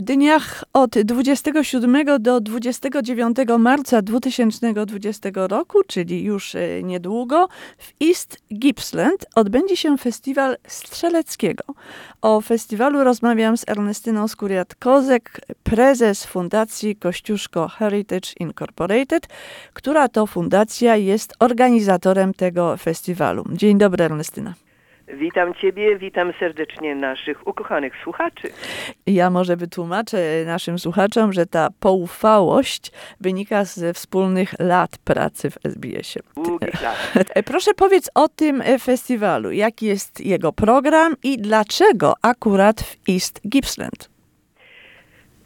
W dniach od 27 do 29 marca 2020 roku, czyli już e, niedługo, w East Gippsland odbędzie się festiwal strzeleckiego. O festiwalu rozmawiam z Ernestyną Skuriat-Kozek, prezes Fundacji Kościuszko Heritage Incorporated, która to fundacja jest organizatorem tego festiwalu. Dzień dobry, Ernestyna. Witam Ciebie, witam serdecznie naszych ukochanych słuchaczy. Ja może wytłumaczę naszym słuchaczom, że ta poufałość wynika ze wspólnych lat pracy w SBS-ie. Proszę powiedz o tym festiwalu. Jaki jest jego program i dlaczego akurat w East Gippsland?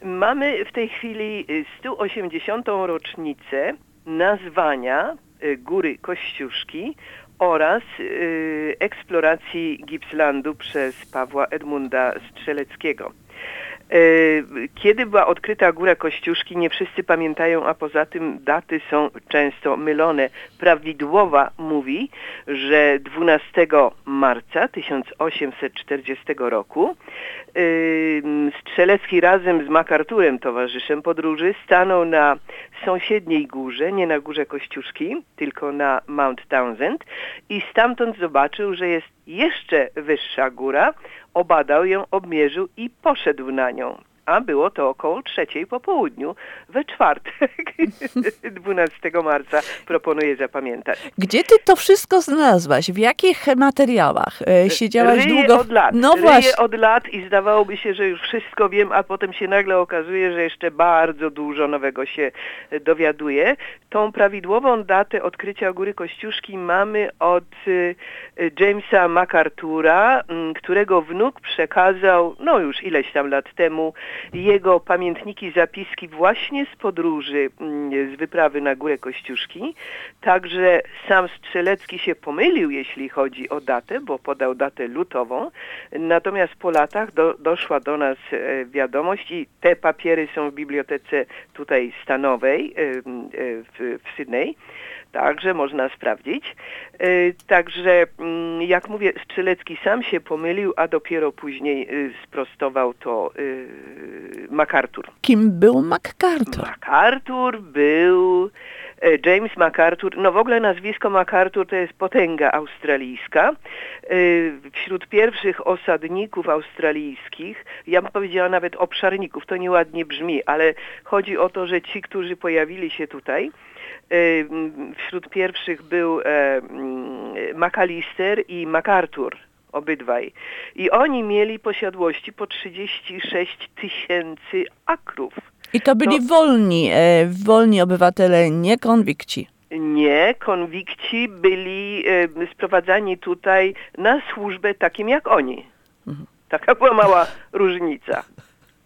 Mamy w tej chwili 180. rocznicę nazwania y, Góry Kościuszki oraz y, eksploracji Gippslandu przez Pawła Edmunda Strzeleckiego. Y, kiedy była odkryta Góra Kościuszki, nie wszyscy pamiętają, a poza tym daty są często mylone. Prawidłowa mówi, że 12 marca 1840 roku y, Strzelecki razem z MacArthurem, towarzyszem podróży, stanął na sąsiedniej górze, nie na Górze Kościuszki, tylko na Mount Townsend i stamtąd zobaczył, że jest jeszcze wyższa góra, obadał ją, obmierzył i poszedł na nią. A było to około trzeciej po południu, we czwartek, 12 marca, proponuję zapamiętać. Gdzie ty to wszystko znalazłaś? W jakich materiałach? E, siedziałaś Ryję długo? od lat. No właśnie. od lat i zdawałoby się, że już wszystko wiem, a potem się nagle okazuje, że jeszcze bardzo dużo nowego się e, dowiaduję. Tą prawidłową datę odkrycia Góry Kościuszki mamy od y, Jamesa MacArthura, którego wnuk przekazał, no już ileś tam lat temu, jego pamiętniki, zapiski właśnie z podróży, mm, z wyprawy na Górę Kościuszki. Także sam Strzelecki się pomylił, jeśli chodzi o datę, bo podał datę lutową. Natomiast po latach do, doszła do nas e, wiadomość i te papiery są w bibliotece tutaj stanowej e, e, w, w Sydney. Także można sprawdzić. E, Także, mm, jak mówię, Strzelecki sam się pomylił, a dopiero później y, sprostował to y, MacArthur. Kim był MacArthur? MacArthur był James MacArthur, no w ogóle nazwisko MacArthur to jest potęga australijska. E, Wśród pierwszych osadników australijskich, ja bym powiedziała nawet obszarników, to nieładnie brzmi, ale chodzi o to, że ci, którzy pojawili się tutaj, e, wśród pierwszych był e, mm, McAllister i MacArthur obydwaj. I oni mieli posiadłości po 36 tysięcy akrów. I to byli To- wolni, e, wolni obywatele, nie konwikci. Nie, konwikci byli e, sprowadzani tutaj na służbę takim jak oni. Taka była mała różnica.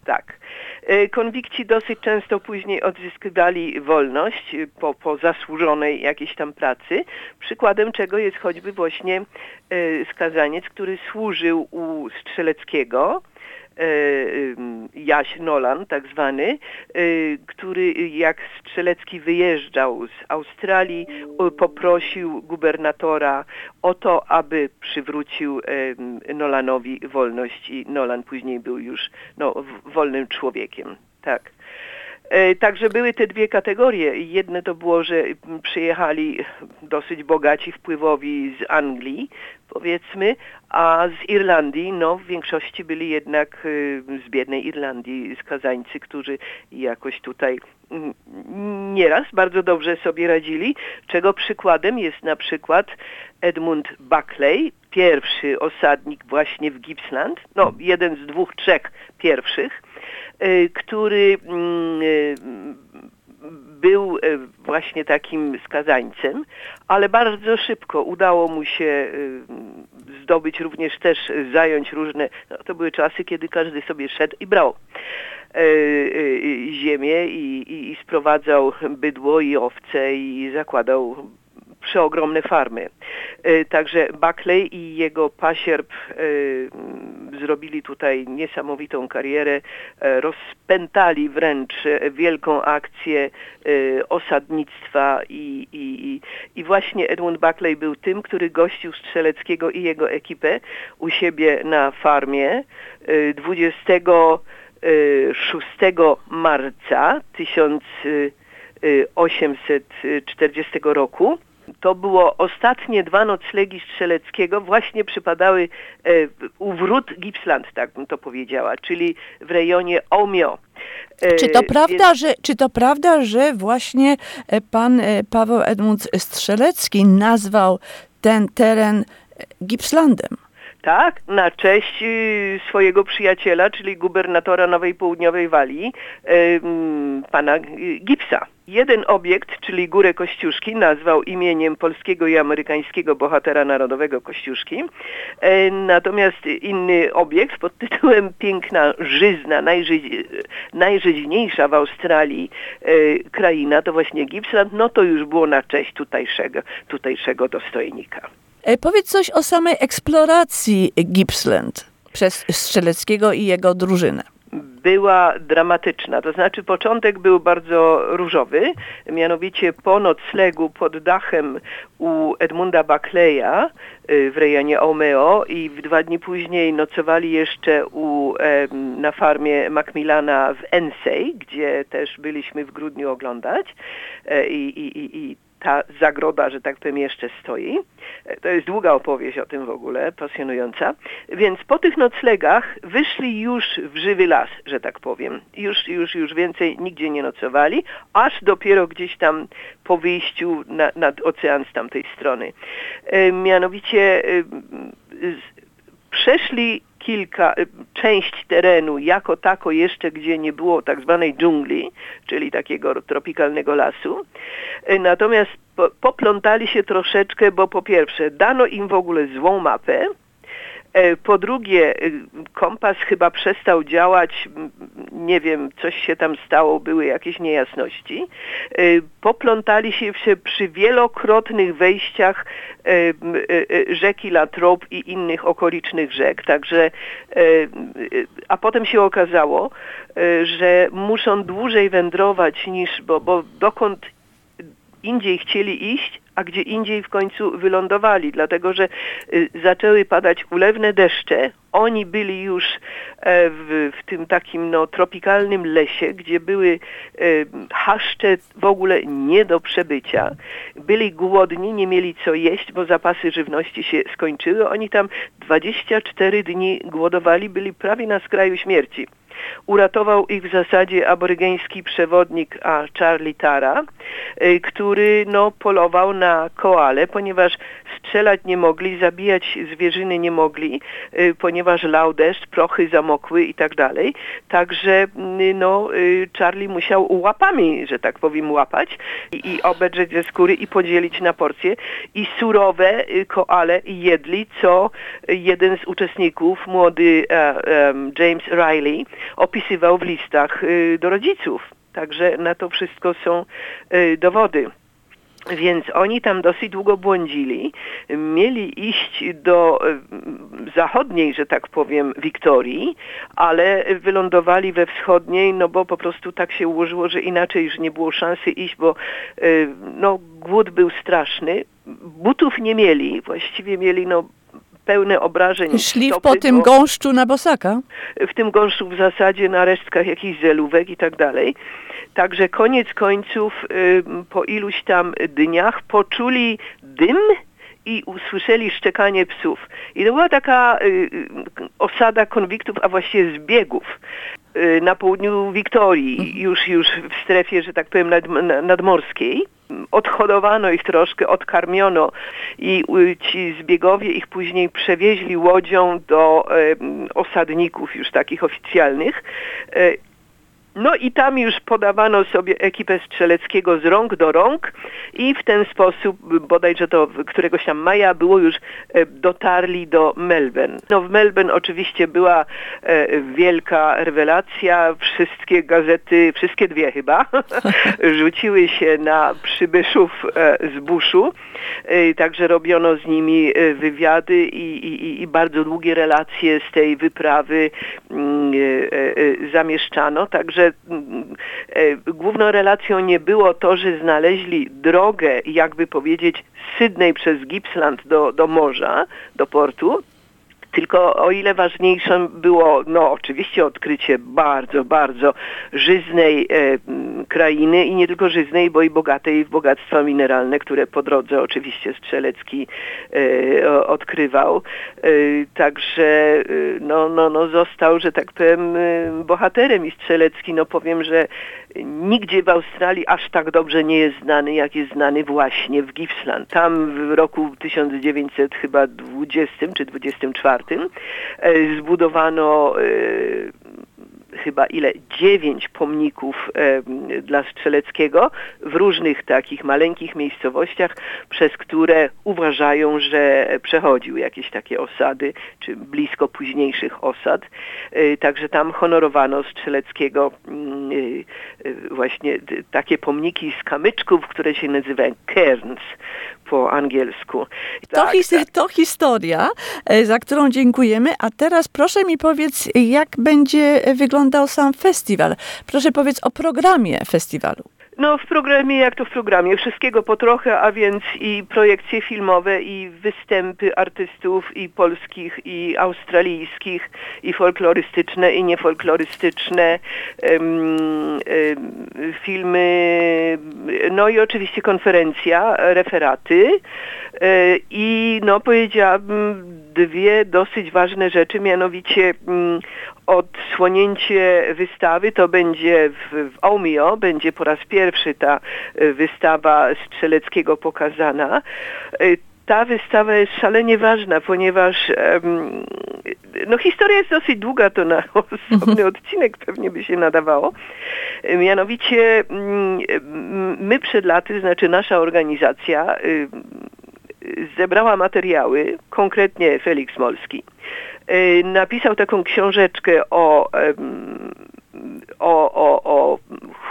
Tak. E, Konwikci dosyć często później odzyskiwali wolność e, po, po zasłużonej jakiejś tam pracy, przykładem czego jest choćby właśnie e, skazaniec, który służył u Strzeleckiego, Jaś Nolan, tak zwany, y, który jak Strzelecki wyjeżdżał z Australii, poprosił gubernatora o to, aby przywrócił em, Nolanowi wolność i Nolan później był już no, wolnym człowiekiem. Tak. E, Także były te dwie kategorie. Jedne to było, że mm, przyjechali dosyć bogaci, wpływowi z Anglii, powiedzmy, a z Irlandii, no w większości byli jednak y, z biednej Irlandii skazańcy, którzy jakoś tutaj mm, nieraz bardzo dobrze sobie radzili, czego przykładem jest na przykład Edmund Buckley, pierwszy osadnik właśnie w Gippsland, no jeden z dwóch, trzech pierwszych, który mm, y, był e, właśnie takim skazańcem, ale bardzo szybko udało mu się y, zdobyć również też y, zająć różne, no to były czasy, kiedy każdy sobie szedł i brał ziemię i, i, i sprowadzał bydło i owce i zakładał przeogromne farmy. Także Buckley i jego pasierb zrobili tutaj niesamowitą karierę, e, rozpętali wręcz e, wielką akcję e, osadnictwa i, i, i właśnie Edmund Buckley był tym, który gościł Strzeleckiego i jego ekipę u siebie na farmie e, 26 marca 1840 roku. To było ostatnie dwa noclegi Strzeleckiego, właśnie przypadały e, u wrót Gippsland, tak bym to powiedziała, czyli w rejonie Omio. E, Czy to prawda, więc- że, czy to prawda, że właśnie e, pan e, Paweł Edmund Strzelecki nazwał ten teren e, Gippslandem? Tak, na cześć y, swojego przyjaciela, czyli gubernatora Nowej Południowej Walii, pana Gipsa. Jeden obiekt, czyli Górę Kościuszki, nazwał imieniem polskiego i amerykańskiego bohatera narodowego Kościuszki. E, Natomiast inny obiekt pod tytułem Piękna Żyzna, najży, najżyźniejsza w Australii e, kraina, to właśnie Gippsland, no to już było na cześć tutejszego, tutejszego dostojnika. E, Powiedz coś o samej eksploracji Gippsland przez Strzeleckiego i jego drużynę. była dramatyczna. To znaczy początek był bardzo różowy, mianowicie po noclegu pod dachem u Edmunda Buckleya y, w rejonie Omeo i w dwa dni później nocowali jeszcze u, na farmie Macmillana w Ensey, gdzie też byliśmy w grudniu oglądać E, i, i, i ta zagroda, że tak powiem, jeszcze stoi. E, To jest długa opowieść o tym w ogóle, pasjonująca. Więc po tych noclegach wyszli już w żywy las, że tak powiem. Już, już, już więcej nigdzie nie nocowali, aż dopiero gdzieś tam po wyjściu na, nad ocean z tamtej strony. E, mianowicie e, z- przeszli kilka, y, część terenu jako tako jeszcze, gdzie nie było tak zwanej dżungli, czyli takiego tropikalnego lasu. Y, Natomiast po, poplątali się troszeczkę, bo po pierwsze dano im w ogóle złą mapę, Po drugie, y, kompas chyba przestał działać, nie wiem, coś się tam stało, były jakieś niejasności. E, Poplątali się przy wielokrotnych wejściach e, e, e, rzeki Latrop i innych okolicznych rzek, także, e, e, a potem się okazało, e, że muszą dłużej wędrować niż, bo, bo dokąd indziej chcieli iść, a gdzie indziej w końcu wylądowali, dlatego że y, zaczęły padać ulewne deszcze. Oni byli już e, w, w tym takim no, tropikalnym lesie, gdzie były e, chaszcze w ogóle nie do przebycia. Byli głodni, nie mieli co jeść, bo zapasy żywności się skończyły. Oni tam 24 dni głodowali, byli prawie na skraju śmierci. Uratował ich w zasadzie aborygeński przewodnik a Charlie Tara, y, który no, polował na koale, ponieważ strzelać nie mogli, zabijać zwierzyny nie mogli, y, ponieważ lał deszcz, prochy zamokły i tak dalej. Także y, no, Charlie musiał łapami, że tak powiem, łapać i, i obedrzeć ze skóry i podzielić na porcje. I surowe koale jedli, co jeden z uczestników, młody e, James Riley, opisywał w listach y, do rodziców. Także na to wszystko są y, dowody. Więc oni tam dosyć długo błądzili. Mieli iść do e, zachodniej, że tak powiem, Wiktorii, ale wylądowali we wschodniej, no bo po prostu tak się ułożyło, że inaczej już nie było szansy iść, bo no, głód był straszny. Butów nie mieli, właściwie mieli no, pełne obrażeń. Szli stopy, po tym gąszczu na bosaka. w tym gąszczu w zasadzie na resztkach jakichś zelówek i tak dalej. Także koniec końców po iluś tam dniach poczuli dym i usłyszeli szczekanie psów. I to była taka y, y, osada konwiktów, a właściwie zbiegów y, na południu Wiktorii, już, już w strefie, że tak powiem, nad, na- nadmorskiej. Odhodowano ich troszkę, odkarmiono i ci zbiegowie ich później przewieźli łodzią do osadników już takich oficjalnych. No i tam już podawano sobie ekipę strzeleckiego z rąk do rąk i w ten sposób, bodajże to któregoś tam maja, było już e, dotarli do Melbourne. No w Melbourne oczywiście była e, wielka rewelacja, wszystkie gazety, wszystkie dwie chyba, rzuciły się na przybyszów e, z Bushu, e, także robiono z nimi wywiady i, i, i bardzo długie relacje z tej wyprawy mm, zamieszczano, także mm, e, główną relacją nie było to, że znaleźli drogę, jakby powiedzieć, Sydney przez Gippsland do, do morza, do portu, tylko o ile ważniejszym było, no oczywiście odkrycie bardzo, bardzo żyznej e, krainy i nie tylko żyznej, bo i bogatej w bogactwa mineralne, które po drodze oczywiście Strzelecki e, odkrywał. E, także e, no, no, no został, że tak powiem, e, bohaterem i Strzelecki, no powiem, że nigdzie w Australii aż tak dobrze nie jest znany, jak jest znany właśnie w Gippsland. Tam w roku 1900 chyba 20 czy 24 e, zbudowano e, chyba ile? Dziewięć pomników e, dla Strzeleckiego w różnych takich maleńkich miejscowościach, przez które uważają, że przechodził jakieś takie osady, czy blisko późniejszych osad. E, także tam honorowano Strzeleckiego mm, e, e, właśnie takie pomniki z kamyczków, które się nazywają cairns po angielsku. To, Tak, his tak. to historia, e, za którą dziękujemy. A teraz proszę mi powiedz, jak będzie wyglądał sam festiwal. Proszę powiedz o programie festiwalu. No w programie, jak to w programie, wszystkiego po trochę, a więc i projekcje filmowe, i występy artystów, i polskich, i australijskich, i folklorystyczne, i niefolklorystyczne, em, filmy, no i oczywiście konferencja, referaty. E, i no powiedziałabym dwie dosyć ważne rzeczy, mianowicie mm, odsłonięcie wystawy to będzie w, w Omeo, będzie po raz pierwszy ta e, wystawa Strzeleckiego pokazana. E, Ta wystawa jest szalenie ważna, ponieważ em, no historia jest dosyć długa, to na osobny odcinek pewnie by się nadawało. E, Mianowicie mm, my przed laty, znaczy nasza organizacja y, zebrała materiały, konkretnie Felix Molski. Y, Napisał taką książeczkę o, o, o, o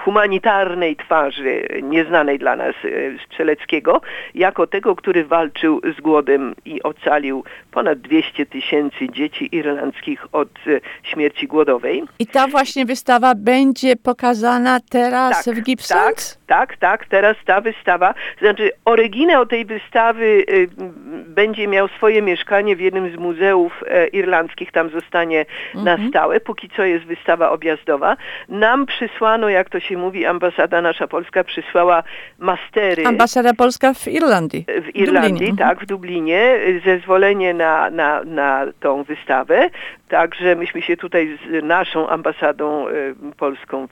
humanitarnej twarzy nieznanej dla nas e, Strzeleckiego, jako tego, który walczył z głodem i ocalił ponad 200 tysięcy dzieci irlandzkich od e, śmierci głodowej. I ta właśnie wystawa będzie pokazana teraz w Gippsland? Tak, tak, teraz ta wystawa, znaczy oryginał tej wystawy m, będzie miał swoje mieszkanie w jednym z muzeów e, irlandzkich, tam zostanie na stałe, póki co jest wystawa objazdowa. Nam przysłano, jak to się mówi, ambasada nasza polska przysłała mastery Ambasada Polska w Irlandii. w Irlandii, Dublinie. tak, w Dublinie, y, zezwolenie na, na, na tą wystawę. Także myśmy się tutaj z naszą ambasadą y, polską w,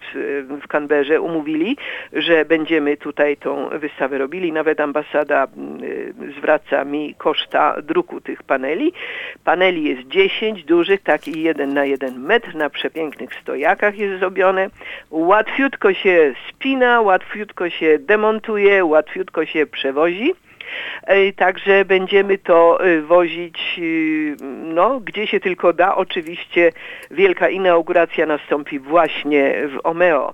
w Canberrze umówili, że będziemy tutaj tą wystawę robili. Nawet ambasada y, zwraca mi koszta druku tych paneli. Paneli jest 10 dużych, taki jeden na jeden metr na przepięknych stojakach jest zrobione. Łatwiutko się spina, łatwiutko się demontuje, łatwiutko się przewozi. Także będziemy to e, wozić, e, no, gdzie się tylko da. Oczywiście wielka inauguracja nastąpi właśnie w Omeo.